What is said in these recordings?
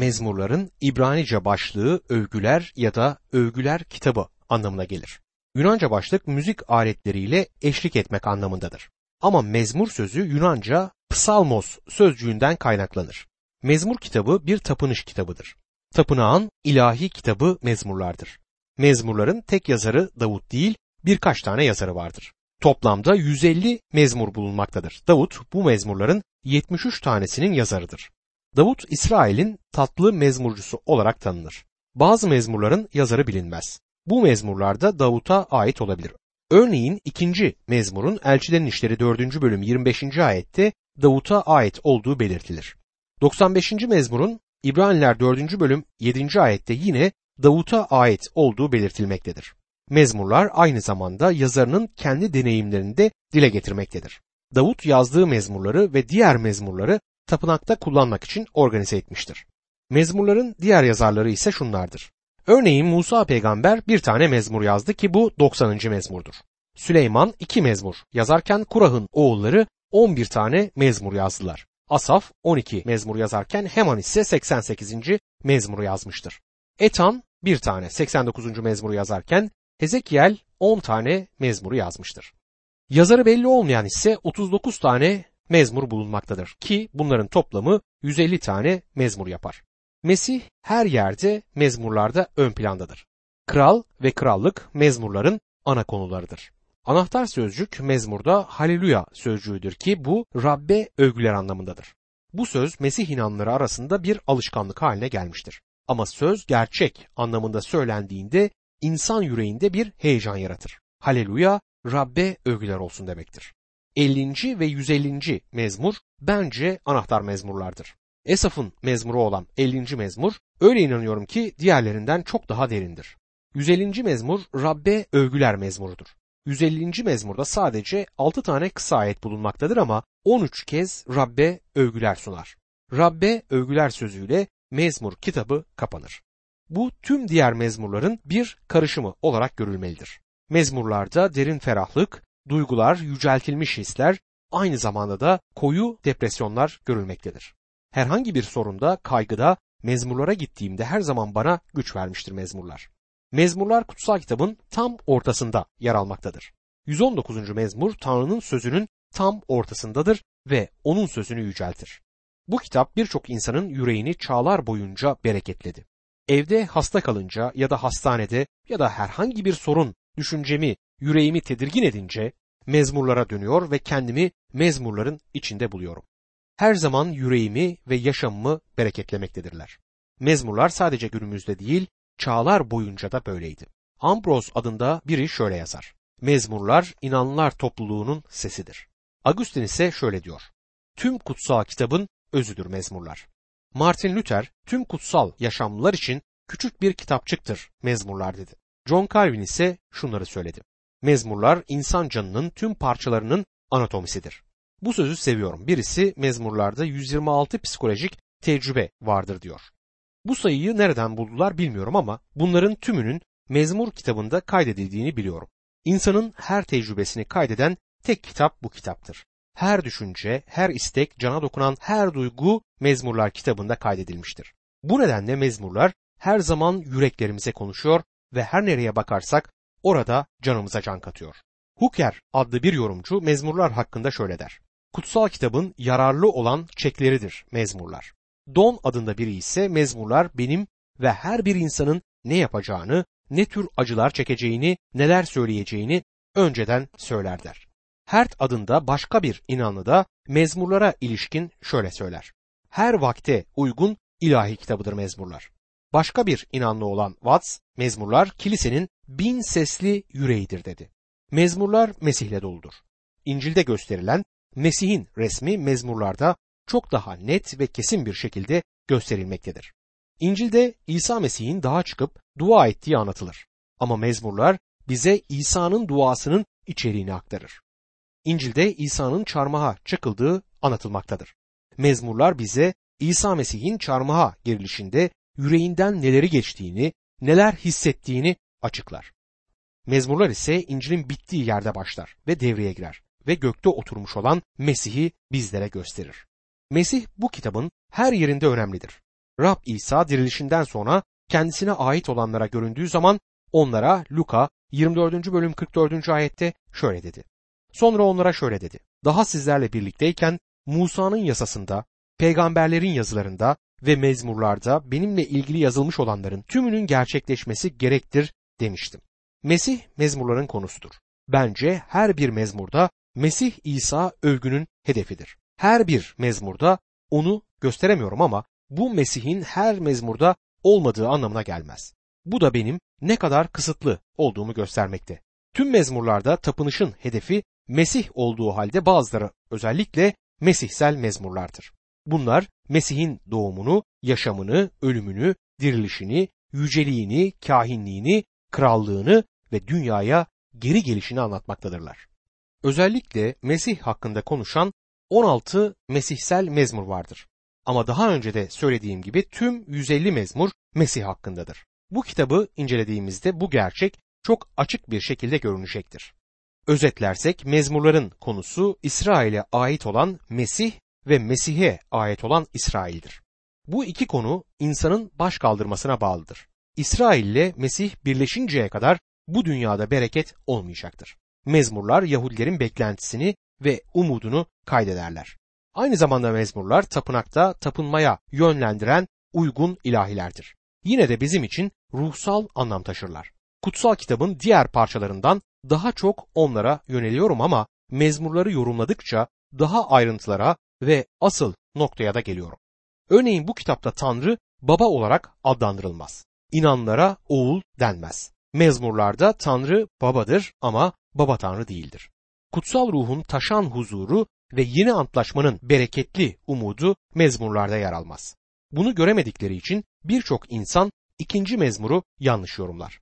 mezmurların İbranice başlığı övgüler ya da övgüler kitabı anlamına gelir. Yunanca başlık müzik aletleriyle eşlik etmek anlamındadır. Ama mezmur sözü Yunanca psalmos sözcüğünden kaynaklanır. Mezmur kitabı bir tapınış kitabıdır. Tapınağın ilahi kitabı mezmurlardır. Mezmurların tek yazarı Davut değil, birkaç tane yazarı vardır. Toplamda 150 mezmur bulunmaktadır. Davut bu mezmurların 73 tanesinin yazarıdır. Davut İsrail'in tatlı mezmurcusu olarak tanınır. Bazı mezmurların yazarı bilinmez. Bu mezmurlar da Davut'a ait olabilir. Örneğin ikinci mezmurun Elçilerin İşleri 4. bölüm 25. ayette Davut'a ait olduğu belirtilir. 95. mezmurun İbraniler 4. bölüm 7. ayette yine Davut'a ait olduğu belirtilmektedir. Mezmurlar aynı zamanda yazarının kendi deneyimlerini de dile getirmektedir. Davut yazdığı mezmurları ve diğer mezmurları tapınakta kullanmak için organize etmiştir. Mezmurların diğer yazarları ise şunlardır. Örneğin Musa peygamber bir tane mezmur yazdı ki bu 90. mezmurdur. Süleyman iki mezmur yazarken Kurah'ın oğulları 11 tane mezmur yazdılar. Asaf 12 mezmur yazarken Heman ise 88. mezmuru yazmıştır. Etan bir tane 89. mezmuru yazarken Hezekiel 10 tane mezmuru yazmıştır. Yazarı belli olmayan ise 39 tane mezmur bulunmaktadır ki bunların toplamı 150 tane mezmur yapar. Mesih her yerde mezmurlarda ön plandadır. Kral ve krallık mezmurların ana konularıdır. Anahtar sözcük mezmurda haleluya sözcüğüdür ki bu Rabbe övgüler anlamındadır. Bu söz Mesih inanları arasında bir alışkanlık haline gelmiştir. Ama söz gerçek anlamında söylendiğinde insan yüreğinde bir heyecan yaratır. Haleluya Rabbe övgüler olsun demektir. 50. ve 150. mezmur bence anahtar mezmurlardır. Esaf'ın mezmuru olan 50. mezmur öyle inanıyorum ki diğerlerinden çok daha derindir. 150. mezmur Rabbe övgüler mezmurudur. 150. mezmurda sadece 6 tane kısa ayet bulunmaktadır ama 13 kez Rabbe övgüler sunar. Rabbe övgüler sözüyle mezmur kitabı kapanır. Bu tüm diğer mezmurların bir karışımı olarak görülmelidir. Mezmurlarda derin ferahlık, duygular, yüceltilmiş hisler, aynı zamanda da koyu depresyonlar görülmektedir. Herhangi bir sorunda, kaygıda mezmurlara gittiğimde her zaman bana güç vermiştir mezmurlar. Mezmurlar kutsal kitabın tam ortasında yer almaktadır. 119. mezmur Tanrı'nın sözünün tam ortasındadır ve onun sözünü yüceltir. Bu kitap birçok insanın yüreğini çağlar boyunca bereketledi. Evde hasta kalınca ya da hastanede ya da herhangi bir sorun düşüncemi, yüreğimi tedirgin edince mezmurlara dönüyor ve kendimi mezmurların içinde buluyorum. Her zaman yüreğimi ve yaşamımı bereketlemektedirler. Mezmurlar sadece günümüzde değil, çağlar boyunca da böyleydi. Ambros adında biri şöyle yazar. Mezmurlar inanlılar topluluğunun sesidir. Agustin ise şöyle diyor. Tüm kutsal kitabın özüdür mezmurlar. Martin Luther tüm kutsal yaşamlılar için küçük bir kitapçıktır mezmurlar dedi. John Calvin ise şunları söyledi. Mezmurlar insan canının tüm parçalarının anatomisidir. Bu sözü seviyorum. Birisi mezmurlarda 126 psikolojik tecrübe vardır diyor. Bu sayıyı nereden buldular bilmiyorum ama bunların tümünün mezmur kitabında kaydedildiğini biliyorum. İnsanın her tecrübesini kaydeden tek kitap bu kitaptır. Her düşünce, her istek, cana dokunan her duygu mezmurlar kitabında kaydedilmiştir. Bu nedenle mezmurlar her zaman yüreklerimize konuşuyor ve her nereye bakarsak orada canımıza can katıyor. Hooker adlı bir yorumcu mezmurlar hakkında şöyle der. Kutsal kitabın yararlı olan çekleridir mezmurlar. Don adında biri ise mezmurlar benim ve her bir insanın ne yapacağını, ne tür acılar çekeceğini, neler söyleyeceğini önceden söyler der. Hert adında başka bir inanlı da mezmurlara ilişkin şöyle söyler. Her vakte uygun ilahi kitabıdır mezmurlar. Başka bir inanlı olan Watts, mezmurlar kilisenin bin sesli yüreğidir dedi. Mezmurlar Mesih'le doludur. İncil'de gösterilen Mesih'in resmi mezmurlarda çok daha net ve kesin bir şekilde gösterilmektedir. İncil'de İsa Mesih'in dağa çıkıp dua ettiği anlatılır. Ama mezmurlar bize İsa'nın duasının içeriğini aktarır. İncil'de İsa'nın çarmıha çakıldığı anlatılmaktadır. Mezmurlar bize İsa Mesih'in çarmıha gerilişinde yüreğinden neleri geçtiğini, neler hissettiğini açıklar. Mezmurlar ise İncil'in bittiği yerde başlar ve devreye girer ve gökte oturmuş olan Mesih'i bizlere gösterir. Mesih bu kitabın her yerinde önemlidir. Rab İsa dirilişinden sonra kendisine ait olanlara göründüğü zaman onlara Luka 24. bölüm 44. ayette şöyle dedi. Sonra onlara şöyle dedi. Daha sizlerle birlikteyken Musa'nın yasasında, peygamberlerin yazılarında ve mezmurlarda benimle ilgili yazılmış olanların tümünün gerçekleşmesi gerektir demiştim. Mesih mezmurların konusudur. Bence her bir mezmurda Mesih İsa övgünün hedefidir. Her bir mezmurda onu gösteremiyorum ama bu Mesih'in her mezmurda olmadığı anlamına gelmez. Bu da benim ne kadar kısıtlı olduğumu göstermekte. Tüm mezmurlarda tapınışın hedefi Mesih olduğu halde bazıları özellikle Mesihsel mezmurlardır. Bunlar Mesih'in doğumunu, yaşamını, ölümünü, dirilişini, yüceliğini, kahinliğini, krallığını ve dünyaya geri gelişini anlatmaktadırlar. Özellikle Mesih hakkında konuşan 16 Mesihsel mezmur vardır. Ama daha önce de söylediğim gibi tüm 150 mezmur Mesih hakkındadır. Bu kitabı incelediğimizde bu gerçek çok açık bir şekilde görünecektir. Özetlersek mezmurların konusu İsrail'e ait olan Mesih ve Mesih'e ait olan İsrail'dir. Bu iki konu insanın baş kaldırmasına bağlıdır. İsrail ile Mesih birleşinceye kadar bu dünyada bereket olmayacaktır. Mezmurlar Yahudilerin beklentisini ve umudunu kaydederler. Aynı zamanda mezmurlar tapınakta tapınmaya yönlendiren uygun ilahilerdir. Yine de bizim için ruhsal anlam taşırlar. Kutsal kitabın diğer parçalarından daha çok onlara yöneliyorum ama mezmurları yorumladıkça daha ayrıntılara ve asıl noktaya da geliyorum. Örneğin bu kitapta Tanrı baba olarak adlandırılmaz. İnanlara oğul denmez. Mezmurlarda Tanrı babadır ama baba Tanrı değildir. Kutsal ruhun taşan huzuru ve yeni antlaşmanın bereketli umudu mezmurlarda yer almaz. Bunu göremedikleri için birçok insan ikinci mezmuru yanlış yorumlar.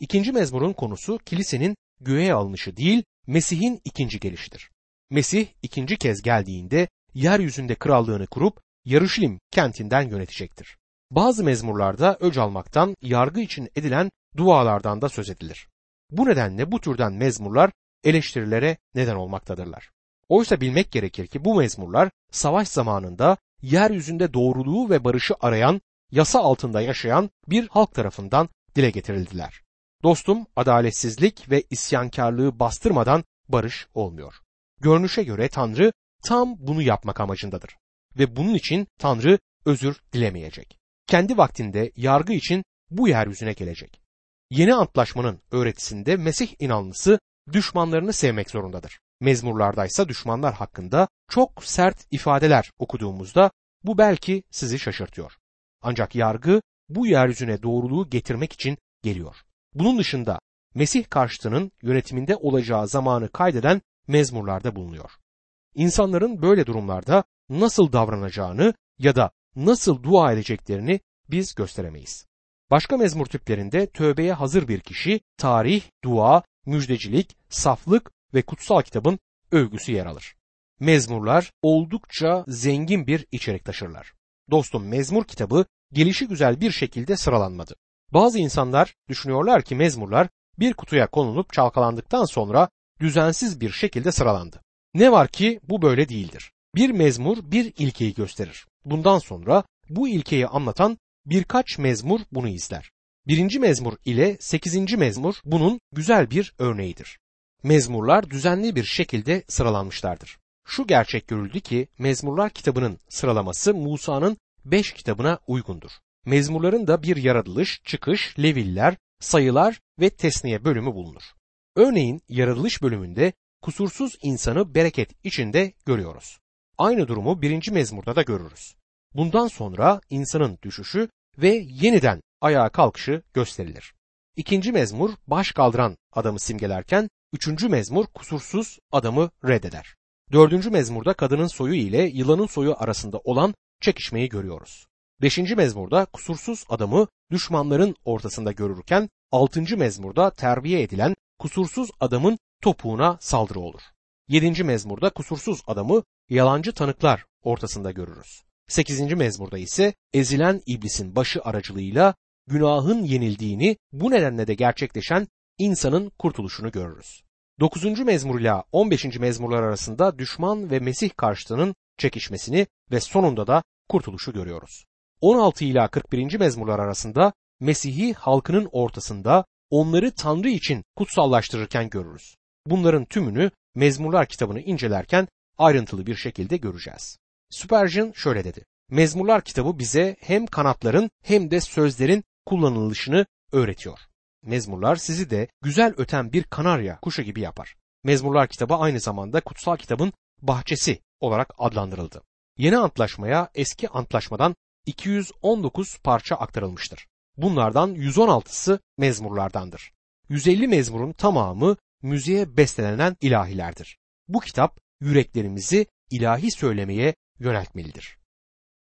İkinci mezmurun konusu kilisenin göğe alınışı değil, Mesih'in ikinci gelişidir. Mesih ikinci kez geldiğinde yeryüzünde krallığını kurup Yarışilim kentinden yönetecektir. Bazı mezmurlarda öc almaktan, yargı için edilen dualardan da söz edilir. Bu nedenle bu türden mezmurlar eleştirilere neden olmaktadırlar. Oysa bilmek gerekir ki bu mezmurlar savaş zamanında yeryüzünde doğruluğu ve barışı arayan, yasa altında yaşayan bir halk tarafından dile getirildiler. Dostum, adaletsizlik ve isyankarlığı bastırmadan barış olmuyor. Görünüşe göre Tanrı tam bunu yapmak amacındadır. Ve bunun için Tanrı özür dilemeyecek. Kendi vaktinde yargı için bu yeryüzüne gelecek. Yeni antlaşmanın öğretisinde Mesih inanlısı düşmanlarını sevmek zorundadır. Mezmurlardaysa düşmanlar hakkında çok sert ifadeler okuduğumuzda bu belki sizi şaşırtıyor. Ancak yargı bu yeryüzüne doğruluğu getirmek için geliyor. Bunun dışında Mesih karşıtının yönetiminde olacağı zamanı kaydeden mezmurlarda bulunuyor. İnsanların böyle durumlarda nasıl davranacağını ya da nasıl dua edeceklerini biz gösteremeyiz. Başka mezmur tiplerinde tövbeye hazır bir kişi, tarih, dua, müjdecilik, saflık ve kutsal kitabın övgüsü yer alır. Mezmurlar oldukça zengin bir içerik taşırlar. Dostum mezmur kitabı gelişi güzel bir şekilde sıralanmadı. Bazı insanlar düşünüyorlar ki mezmurlar bir kutuya konulup çalkalandıktan sonra düzensiz bir şekilde sıralandı. Ne var ki bu böyle değildir. Bir mezmur bir ilkeyi gösterir. Bundan sonra bu ilkeyi anlatan birkaç mezmur bunu izler. Birinci mezmur ile sekizinci mezmur bunun güzel bir örneğidir. Mezmurlar düzenli bir şekilde sıralanmışlardır. Şu gerçek görüldü ki mezmurlar kitabının sıralaması Musa'nın beş kitabına uygundur. Mezmurların da bir yaratılış, çıkış, leviller, sayılar ve tesniye bölümü bulunur. Örneğin yaratılış bölümünde kusursuz insanı bereket içinde görüyoruz. Aynı durumu birinci mezmurda da görürüz. Bundan sonra insanın düşüşü ve yeniden ayağa kalkışı gösterilir. İkinci mezmur baş kaldıran adamı simgelerken, üçüncü mezmur kusursuz adamı reddeder. Dördüncü mezmurda kadının soyu ile yılanın soyu arasında olan çekişmeyi görüyoruz. Beşinci mezmurda kusursuz adamı düşmanların ortasında görürken, altıncı mezmurda terbiye edilen kusursuz adamın topuğuna saldırı olur. Yedinci mezmurda kusursuz adamı yalancı tanıklar ortasında görürüz. Sekizinci mezmurda ise ezilen iblisin başı aracılığıyla günahın yenildiğini bu nedenle de gerçekleşen insanın kurtuluşunu görürüz. 9. mezmur ile 15. mezmurlar arasında düşman ve Mesih karşıtının çekişmesini ve sonunda da kurtuluşu görüyoruz. 16 ila 41. mezmurlar arasında Mesih'i halkının ortasında onları Tanrı için kutsallaştırırken görürüz. Bunların tümünü Mezmurlar kitabını incelerken ayrıntılı bir şekilde göreceğiz. Spurgeon şöyle dedi. Mezmurlar kitabı bize hem kanatların hem de sözlerin kullanılışını öğretiyor. Mezmurlar sizi de güzel öten bir kanarya kuşu gibi yapar. Mezmurlar kitabı aynı zamanda kutsal kitabın bahçesi olarak adlandırıldı. Yeni antlaşmaya eski antlaşmadan 219 parça aktarılmıştır. Bunlardan 116'sı mezmurlardandır. 150 mezmurun tamamı müziğe bestelenen ilahilerdir. Bu kitap yüreklerimizi ilahi söylemeye yöneltmelidir.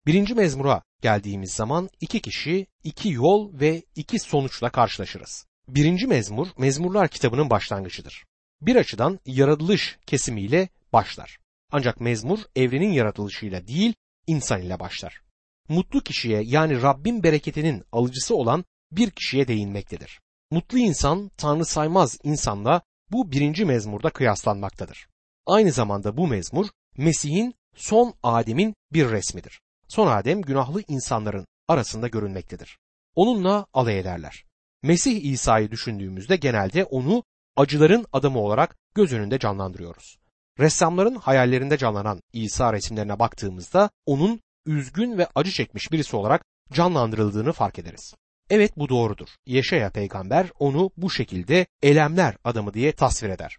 Birinci mezmura geldiğimiz zaman iki kişi, iki yol ve iki sonuçla karşılaşırız. Birinci mezmur, mezmurlar kitabının başlangıcıdır. Bir açıdan yaratılış kesimiyle başlar. Ancak mezmur evrenin yaratılışıyla değil, insan ile başlar. Mutlu kişiye yani Rabbin bereketinin alıcısı olan bir kişiye değinmektedir. Mutlu insan Tanrı saymaz insanla bu birinci mezmurda kıyaslanmaktadır. Aynı zamanda bu mezmur Mesih'in son Adem'in bir resmidir. Son Adem günahlı insanların arasında görünmektedir. Onunla alay ederler. Mesih İsa'yı düşündüğümüzde genelde onu acıların adamı olarak göz önünde canlandırıyoruz. Ressamların hayallerinde canlanan İsa resimlerine baktığımızda onun üzgün ve acı çekmiş birisi olarak canlandırıldığını fark ederiz. Evet bu doğrudur. Yeşaya peygamber onu bu şekilde elemler adamı diye tasvir eder.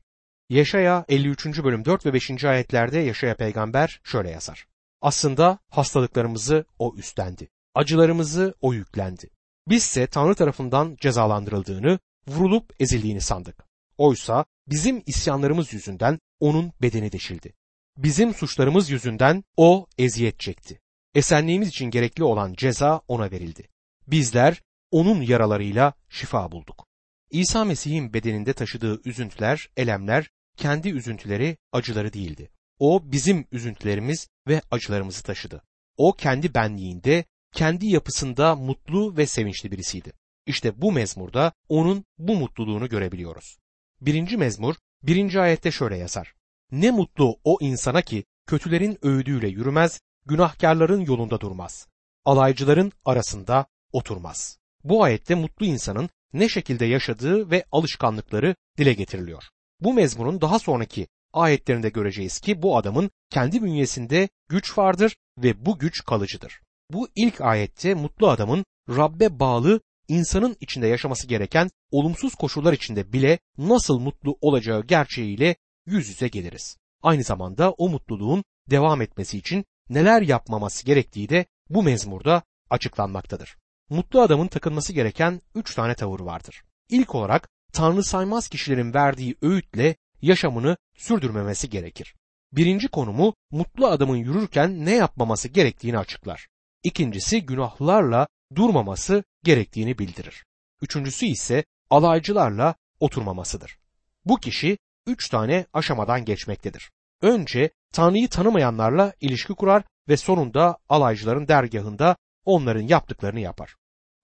Yeşaya 53. bölüm 4 ve 5. ayetlerde Yeşaya peygamber şöyle yazar. Aslında hastalıklarımızı o üstlendi. Acılarımızı o yüklendi. Bizse Tanrı tarafından cezalandırıldığını, vurulup ezildiğini sandık. Oysa bizim isyanlarımız yüzünden onun bedeni deşildi. Bizim suçlarımız yüzünden o eziyet çekti. Esenliğimiz için gerekli olan ceza ona verildi. Bizler onun yaralarıyla şifa bulduk. İsa Mesih'in bedeninde taşıdığı üzüntüler, elemler, kendi üzüntüleri, acıları değildi. O bizim üzüntülerimiz ve acılarımızı taşıdı. O kendi benliğinde, kendi yapısında mutlu ve sevinçli birisiydi. İşte bu mezmurda onun bu mutluluğunu görebiliyoruz. Birinci mezmur, birinci ayette şöyle yazar. Ne mutlu o insana ki kötülerin öğüdüyle yürümez, günahkarların yolunda durmaz. Alaycıların arasında oturmaz. Bu ayette mutlu insanın ne şekilde yaşadığı ve alışkanlıkları dile getiriliyor. Bu mezmunun daha sonraki ayetlerinde göreceğiz ki bu adamın kendi bünyesinde güç vardır ve bu güç kalıcıdır. Bu ilk ayette mutlu adamın Rabbe bağlı insanın içinde yaşaması gereken olumsuz koşullar içinde bile nasıl mutlu olacağı gerçeğiyle yüz yüze geliriz. Aynı zamanda o mutluluğun devam etmesi için neler yapmaması gerektiği de bu mezmurda açıklanmaktadır. Mutlu adamın takınması gereken üç tane tavır vardır. İlk olarak Tanrı saymaz kişilerin verdiği öğütle yaşamını sürdürmemesi gerekir. Birinci konumu mutlu adamın yürürken ne yapmaması gerektiğini açıklar. İkincisi günahlarla durmaması gerektiğini bildirir. Üçüncüsü ise alaycılarla oturmamasıdır. Bu kişi üç tane aşamadan geçmektedir. Önce Tanrı'yı tanımayanlarla ilişki kurar ve sonunda alaycıların dergahında onların yaptıklarını yapar.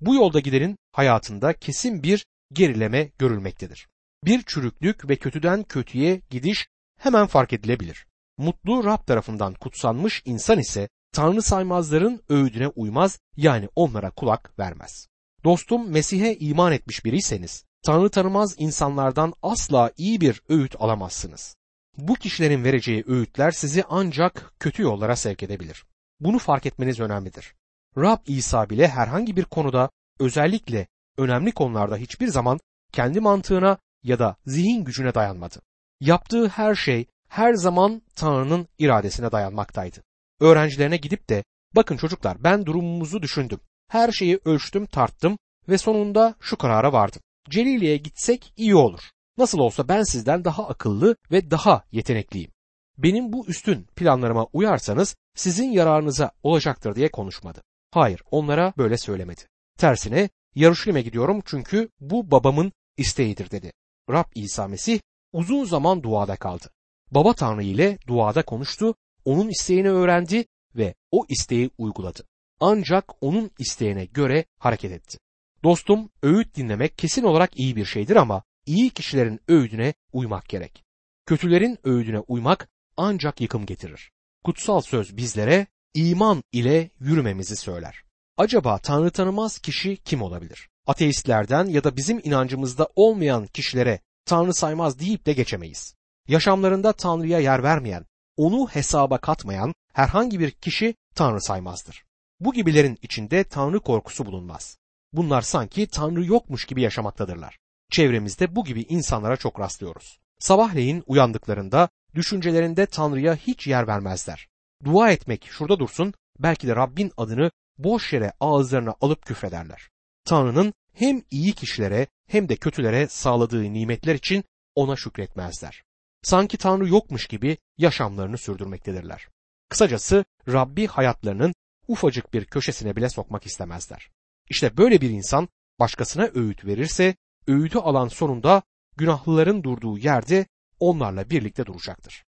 Bu yolda gidenin hayatında kesin bir gerileme görülmektedir. Bir çürüklük ve kötüden kötüye gidiş hemen fark edilebilir. Mutlu Rab tarafından kutsanmış insan ise Tanrı saymazların öğüdüne uymaz yani onlara kulak vermez. Dostum Mesih'e iman etmiş biriyseniz Tanrı tanımaz insanlardan asla iyi bir öğüt alamazsınız. Bu kişilerin vereceği öğütler sizi ancak kötü yollara sevk edebilir. Bunu fark etmeniz önemlidir. Rab İsa bile herhangi bir konuda özellikle önemli konularda hiçbir zaman kendi mantığına ya da zihin gücüne dayanmadı. Yaptığı her şey her zaman Tanrı'nın iradesine dayanmaktaydı. Öğrencilerine gidip de bakın çocuklar ben durumumuzu düşündüm. Her şeyi ölçtüm tarttım ve sonunda şu karara vardım. Celili'ye gitsek iyi olur. Nasıl olsa ben sizden daha akıllı ve daha yetenekliyim. Benim bu üstün planlarıma uyarsanız sizin yararınıza olacaktır diye konuşmadı. Hayır, onlara böyle söylemedi. Tersine Yarışlim'e gidiyorum çünkü bu babamın isteğidir dedi. Rab İsa Mesih uzun zaman duada kaldı. Baba Tanrı ile duada konuştu, onun isteğini öğrendi ve o isteği uyguladı. Ancak onun isteğine göre hareket etti. Dostum, öğüt dinlemek kesin olarak iyi bir şeydir ama iyi kişilerin öğüdüne uymak gerek. Kötülerin öğüdüne uymak ancak yıkım getirir. Kutsal söz bizlere iman ile yürümemizi söyler. Acaba Tanrı tanımaz kişi kim olabilir? Ateistlerden ya da bizim inancımızda olmayan kişilere Tanrı saymaz deyip de geçemeyiz. Yaşamlarında Tanrı'ya yer vermeyen, onu hesaba katmayan herhangi bir kişi Tanrı saymazdır. Bu gibilerin içinde Tanrı korkusu bulunmaz. Bunlar sanki Tanrı yokmuş gibi yaşamaktadırlar. Çevremizde bu gibi insanlara çok rastlıyoruz. Sabahleyin uyandıklarında düşüncelerinde Tanrı'ya hiç yer vermezler. Dua etmek şurada dursun, belki de Rabbin adını boş yere ağızlarına alıp küfrederler. Tanrı'nın hem iyi kişilere hem de kötülere sağladığı nimetler için ona şükretmezler. Sanki Tanrı yokmuş gibi yaşamlarını sürdürmektedirler. Kısacası Rabbi hayatlarının ufacık bir köşesine bile sokmak istemezler. İşte böyle bir insan başkasına öğüt verirse öğütü alan sonunda günahlıların durduğu yerde onlarla birlikte duracaktır.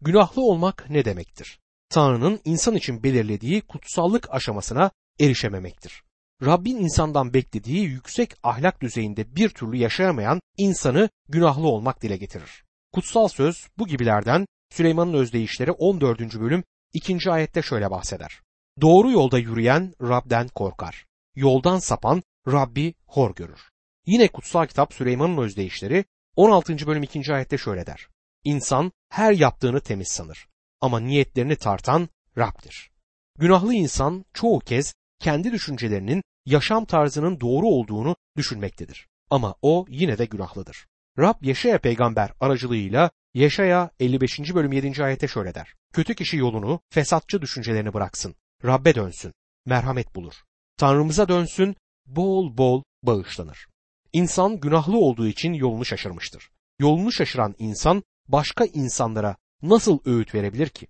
Günahlı olmak ne demektir? Tanrı'nın insan için belirlediği kutsallık aşamasına erişememektir. Rabbin insandan beklediği yüksek ahlak düzeyinde bir türlü yaşayamayan insanı günahlı olmak dile getirir. Kutsal söz bu gibilerden Süleyman'ın özdeyişleri 14. bölüm 2. ayette şöyle bahseder. Doğru yolda yürüyen Rab'den korkar. Yoldan sapan Rabbi hor görür. Yine kutsal kitap Süleyman'ın özdeyişleri 16. bölüm 2. ayette şöyle der. İnsan her yaptığını temiz sanır ama niyetlerini tartan Rab'dir. Günahlı insan çoğu kez kendi düşüncelerinin yaşam tarzının doğru olduğunu düşünmektedir. Ama o yine de günahlıdır. Rab Yeşaya peygamber aracılığıyla Yeşaya 55. bölüm 7. ayete şöyle der. Kötü kişi yolunu, fesatçı düşüncelerini bıraksın. Rabbe dönsün, merhamet bulur. Tanrımıza dönsün, bol bol bağışlanır. İnsan günahlı olduğu için yolunu şaşırmıştır. Yolunu şaşıran insan başka insanlara nasıl öğüt verebilir ki?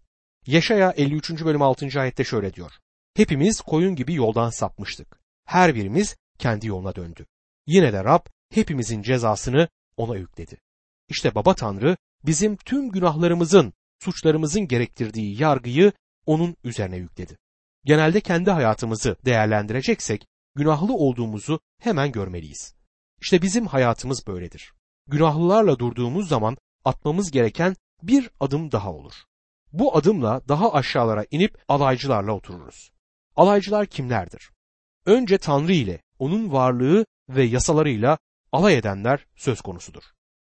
Yaşaya 53. bölüm 6. ayette şöyle diyor. Hepimiz koyun gibi yoldan sapmıştık. Her birimiz kendi yoluna döndü. Yine de Rab hepimizin cezasını ona yükledi. İşte Baba Tanrı bizim tüm günahlarımızın, suçlarımızın gerektirdiği yargıyı onun üzerine yükledi. Genelde kendi hayatımızı değerlendireceksek günahlı olduğumuzu hemen görmeliyiz. İşte bizim hayatımız böyledir. Günahlılarla durduğumuz zaman atmamız gereken bir adım daha olur. Bu adımla daha aşağılara inip alaycılarla otururuz. Alaycılar kimlerdir? Önce Tanrı ile, onun varlığı ve yasalarıyla alay edenler söz konusudur.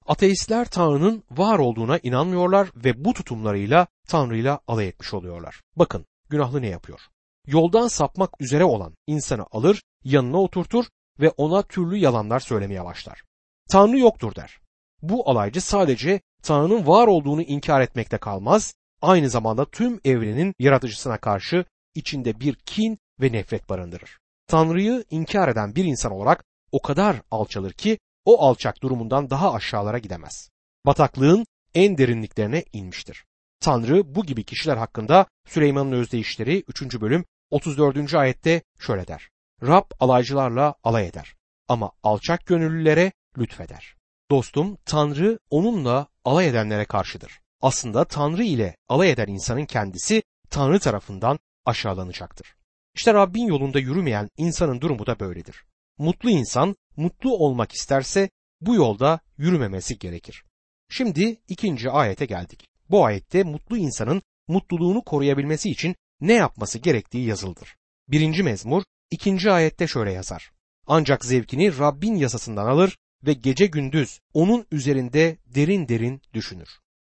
Ateistler Tanrı'nın var olduğuna inanmıyorlar ve bu tutumlarıyla Tanrı'yla alay etmiş oluyorlar. Bakın günahlı ne yapıyor? Yoldan sapmak üzere olan insanı alır, yanına oturtur ve ona türlü yalanlar söylemeye başlar. Tanrı yoktur der. Bu alaycı sadece Tanrı'nın var olduğunu inkar etmekte kalmaz, aynı zamanda tüm evrenin yaratıcısına karşı içinde bir kin ve nefret barındırır. Tanrı'yı inkar eden bir insan olarak o kadar alçalır ki o alçak durumundan daha aşağılara gidemez. Bataklığın en derinliklerine inmiştir. Tanrı bu gibi kişiler hakkında Süleyman'ın özdeyişleri 3. bölüm 34. ayette şöyle der. Rab alaycılarla alay eder ama alçak gönüllülere lütfeder. Dostum Tanrı onunla alay edenlere karşıdır. Aslında Tanrı ile alay eden insanın kendisi Tanrı tarafından aşağılanacaktır. İşte Rabbin yolunda yürümeyen insanın durumu da böyledir. Mutlu insan mutlu olmak isterse bu yolda yürümemesi gerekir. Şimdi ikinci ayete geldik. Bu ayette mutlu insanın mutluluğunu koruyabilmesi için ne yapması gerektiği yazıldır. Birinci mezmur ikinci ayette şöyle yazar. Ancak zevkini Rabbin yasasından alır ve gece gündüz onun üzerinde derin derin düşünür.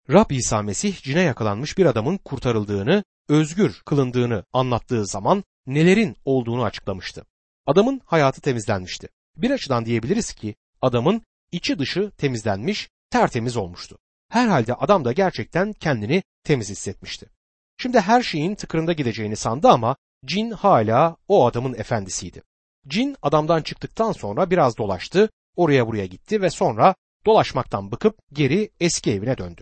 Rab İsa Mesih cine yakalanmış bir adamın kurtarıldığını, özgür kılındığını anlattığı zaman nelerin olduğunu açıklamıştı. Adamın hayatı temizlenmişti. Bir açıdan diyebiliriz ki adamın içi dışı temizlenmiş, tertemiz olmuştu. Herhalde adam da gerçekten kendini temiz hissetmişti. Şimdi her şeyin tıkırında gideceğini sandı ama cin hala o adamın efendisiydi. Cin adamdan çıktıktan sonra biraz dolaştı, oraya buraya gitti ve sonra dolaşmaktan bıkıp geri eski evine döndü.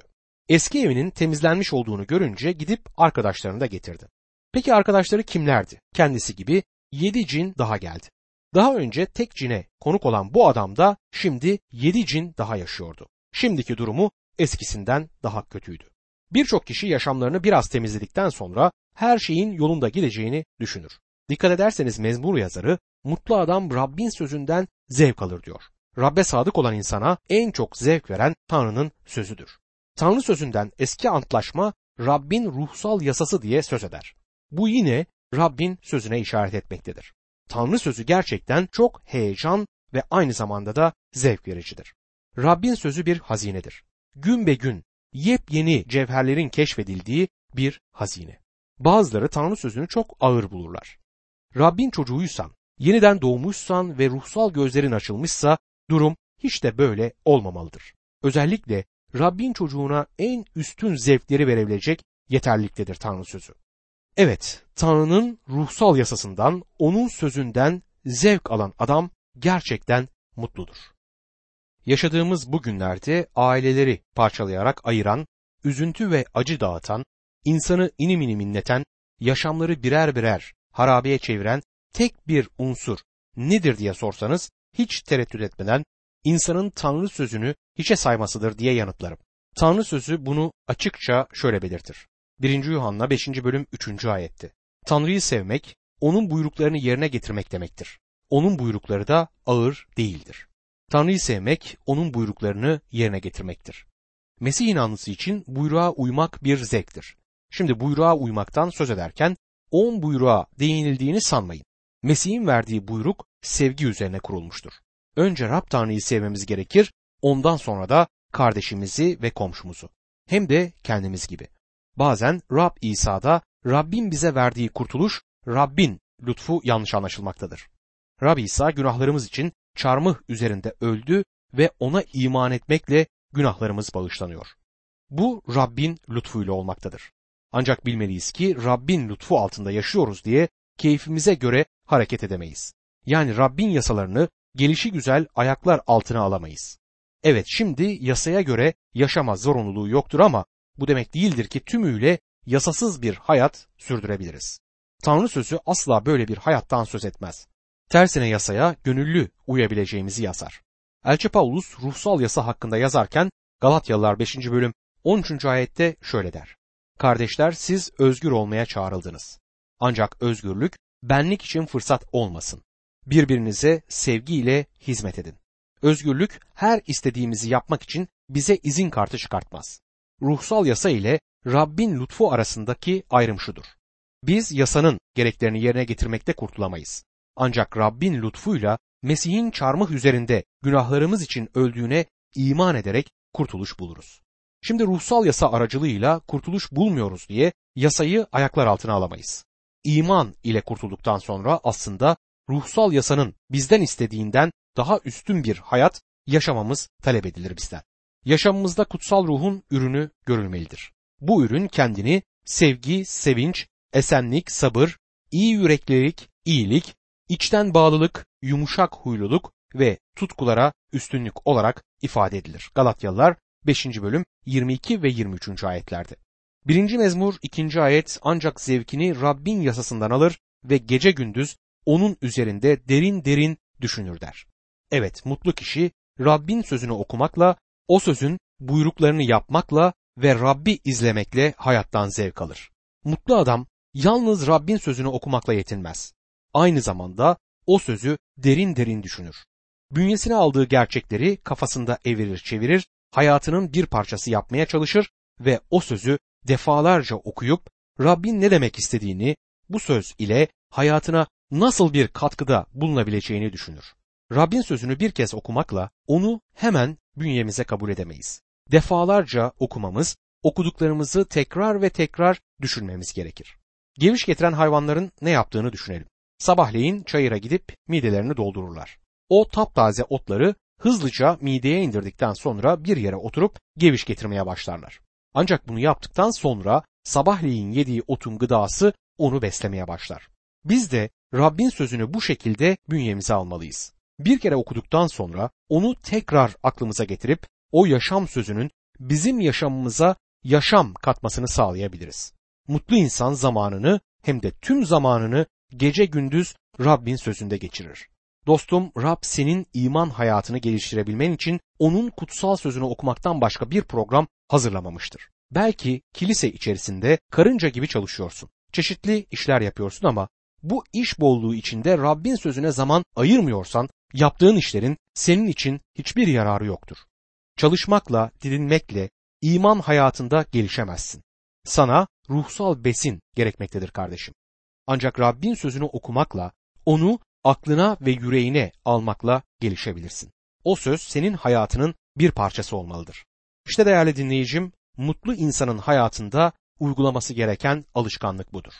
Eski evinin temizlenmiş olduğunu görünce gidip arkadaşlarını da getirdi. Peki arkadaşları kimlerdi? Kendisi gibi yedi cin daha geldi. Daha önce tek cine konuk olan bu adam da şimdi yedi cin daha yaşıyordu. Şimdiki durumu eskisinden daha kötüydü. Birçok kişi yaşamlarını biraz temizledikten sonra her şeyin yolunda gideceğini düşünür. Dikkat ederseniz mezmur yazarı mutlu adam Rabbin sözünden zevk alır diyor. Rabbe sadık olan insana en çok zevk veren Tanrı'nın sözüdür. Tanrı sözünden eski antlaşma Rabbin ruhsal yasası diye söz eder. Bu yine Rabbin sözüne işaret etmektedir. Tanrı sözü gerçekten çok heyecan ve aynı zamanda da zevk vericidir. Rabbin sözü bir hazinedir. Gün be gün yepyeni cevherlerin keşfedildiği bir hazine. Bazıları Tanrı sözünü çok ağır bulurlar. Rabbin çocuğuysan, yeniden doğmuşsan ve ruhsal gözlerin açılmışsa durum hiç de böyle olmamalıdır. Özellikle Rabbin çocuğuna en üstün zevkleri verebilecek yeterliliktedir Tanrı sözü. Evet, Tanrı'nın ruhsal yasasından, onun sözünden zevk alan adam gerçekten mutludur. Yaşadığımız bu günlerde aileleri parçalayarak ayıran, üzüntü ve acı dağıtan, insanı inim inim inleten, yaşamları birer birer harabeye çeviren tek bir unsur nedir diye sorsanız hiç tereddüt etmeden insanın Tanrı sözünü hiçe saymasıdır diye yanıtlarım. Tanrı sözü bunu açıkça şöyle belirtir. 1. Yuhanna 5. bölüm 3. ayetti. Tanrı'yı sevmek, onun buyruklarını yerine getirmek demektir. Onun buyrukları da ağır değildir. Tanrı'yı sevmek, onun buyruklarını yerine getirmektir. Mesih inanlısı için buyruğa uymak bir zevktir. Şimdi buyruğa uymaktan söz ederken on buyruğa değinildiğini sanmayın. Mesih'in verdiği buyruk sevgi üzerine kurulmuştur. Önce Rab Tanrı'yı sevmemiz gerekir, ondan sonra da kardeşimizi ve komşumuzu. Hem de kendimiz gibi. Bazen Rab İsa'da Rabbin bize verdiği kurtuluş, Rabbin lütfu yanlış anlaşılmaktadır. Rab İsa günahlarımız için çarmıh üzerinde öldü ve ona iman etmekle günahlarımız bağışlanıyor. Bu Rabbin lütfuyla olmaktadır. Ancak bilmeliyiz ki Rabbin lütfu altında yaşıyoruz diye keyfimize göre hareket edemeyiz. Yani Rabbin yasalarını gelişi güzel ayaklar altına alamayız. Evet şimdi yasaya göre yaşama zorunluluğu yoktur ama bu demek değildir ki tümüyle yasasız bir hayat sürdürebiliriz. Tanrı sözü asla böyle bir hayattan söz etmez. Tersine yasaya gönüllü uyabileceğimizi yazar. Elçi Paulus ruhsal yasa hakkında yazarken Galatyalılar 5. bölüm 13. ayette şöyle der. Kardeşler siz özgür olmaya çağrıldınız. Ancak özgürlük benlik için fırsat olmasın. Birbirinize sevgiyle hizmet edin. Özgürlük her istediğimizi yapmak için bize izin kartı çıkartmaz. Ruhsal yasa ile Rabbin lütfu arasındaki ayrım şudur. Biz yasanın gereklerini yerine getirmekte kurtulamayız. Ancak Rabbin lütfuyla Mesih'in çarmıh üzerinde günahlarımız için öldüğüne iman ederek kurtuluş buluruz. Şimdi ruhsal yasa aracılığıyla kurtuluş bulmuyoruz diye yasayı ayaklar altına alamayız. İman ile kurtulduktan sonra aslında ruhsal yasanın bizden istediğinden daha üstün bir hayat yaşamamız talep edilir bizden. Yaşamımızda kutsal ruhun ürünü görülmelidir. Bu ürün kendini sevgi, sevinç, esenlik, sabır, iyi yüreklilik, iyilik, içten bağlılık, yumuşak huyluluk ve tutkulara üstünlük olarak ifade edilir. Galatyalılar 5. bölüm 22 ve 23. ayetlerde. 1. mezmur 2. ayet ancak zevkini Rabbin yasasından alır ve gece gündüz onun üzerinde derin derin düşünür der. Evet mutlu kişi Rabbin sözünü okumakla, o sözün buyruklarını yapmakla ve Rabbi izlemekle hayattan zevk alır. Mutlu adam yalnız Rabbin sözünü okumakla yetinmez. Aynı zamanda o sözü derin derin düşünür. Bünyesine aldığı gerçekleri kafasında evirir çevirir, hayatının bir parçası yapmaya çalışır ve o sözü defalarca okuyup Rabbin ne demek istediğini bu söz ile hayatına nasıl bir katkıda bulunabileceğini düşünür. Rabbin sözünü bir kez okumakla onu hemen bünyemize kabul edemeyiz. Defalarca okumamız, okuduklarımızı tekrar ve tekrar düşünmemiz gerekir. Geviş getiren hayvanların ne yaptığını düşünelim. Sabahleyin çayıra gidip midelerini doldururlar. O taptaze otları hızlıca mideye indirdikten sonra bir yere oturup geviş getirmeye başlarlar. Ancak bunu yaptıktan sonra sabahleyin yediği otun gıdası onu beslemeye başlar. Biz de Rabbin sözünü bu şekilde bünyemize almalıyız. Bir kere okuduktan sonra onu tekrar aklımıza getirip o yaşam sözünün bizim yaşamımıza yaşam katmasını sağlayabiliriz. Mutlu insan zamanını hem de tüm zamanını gece gündüz Rabbin sözünde geçirir. Dostum Rab senin iman hayatını geliştirebilmen için onun kutsal sözünü okumaktan başka bir program hazırlamamıştır. Belki kilise içerisinde karınca gibi çalışıyorsun. Çeşitli işler yapıyorsun ama bu iş bolluğu içinde Rabbin sözüne zaman ayırmıyorsan yaptığın işlerin senin için hiçbir yararı yoktur. Çalışmakla, didinmekle iman hayatında gelişemezsin. Sana ruhsal besin gerekmektedir kardeşim. Ancak Rabbin sözünü okumakla, onu aklına ve yüreğine almakla gelişebilirsin. O söz senin hayatının bir parçası olmalıdır. İşte değerli dinleyicim, mutlu insanın hayatında uygulaması gereken alışkanlık budur.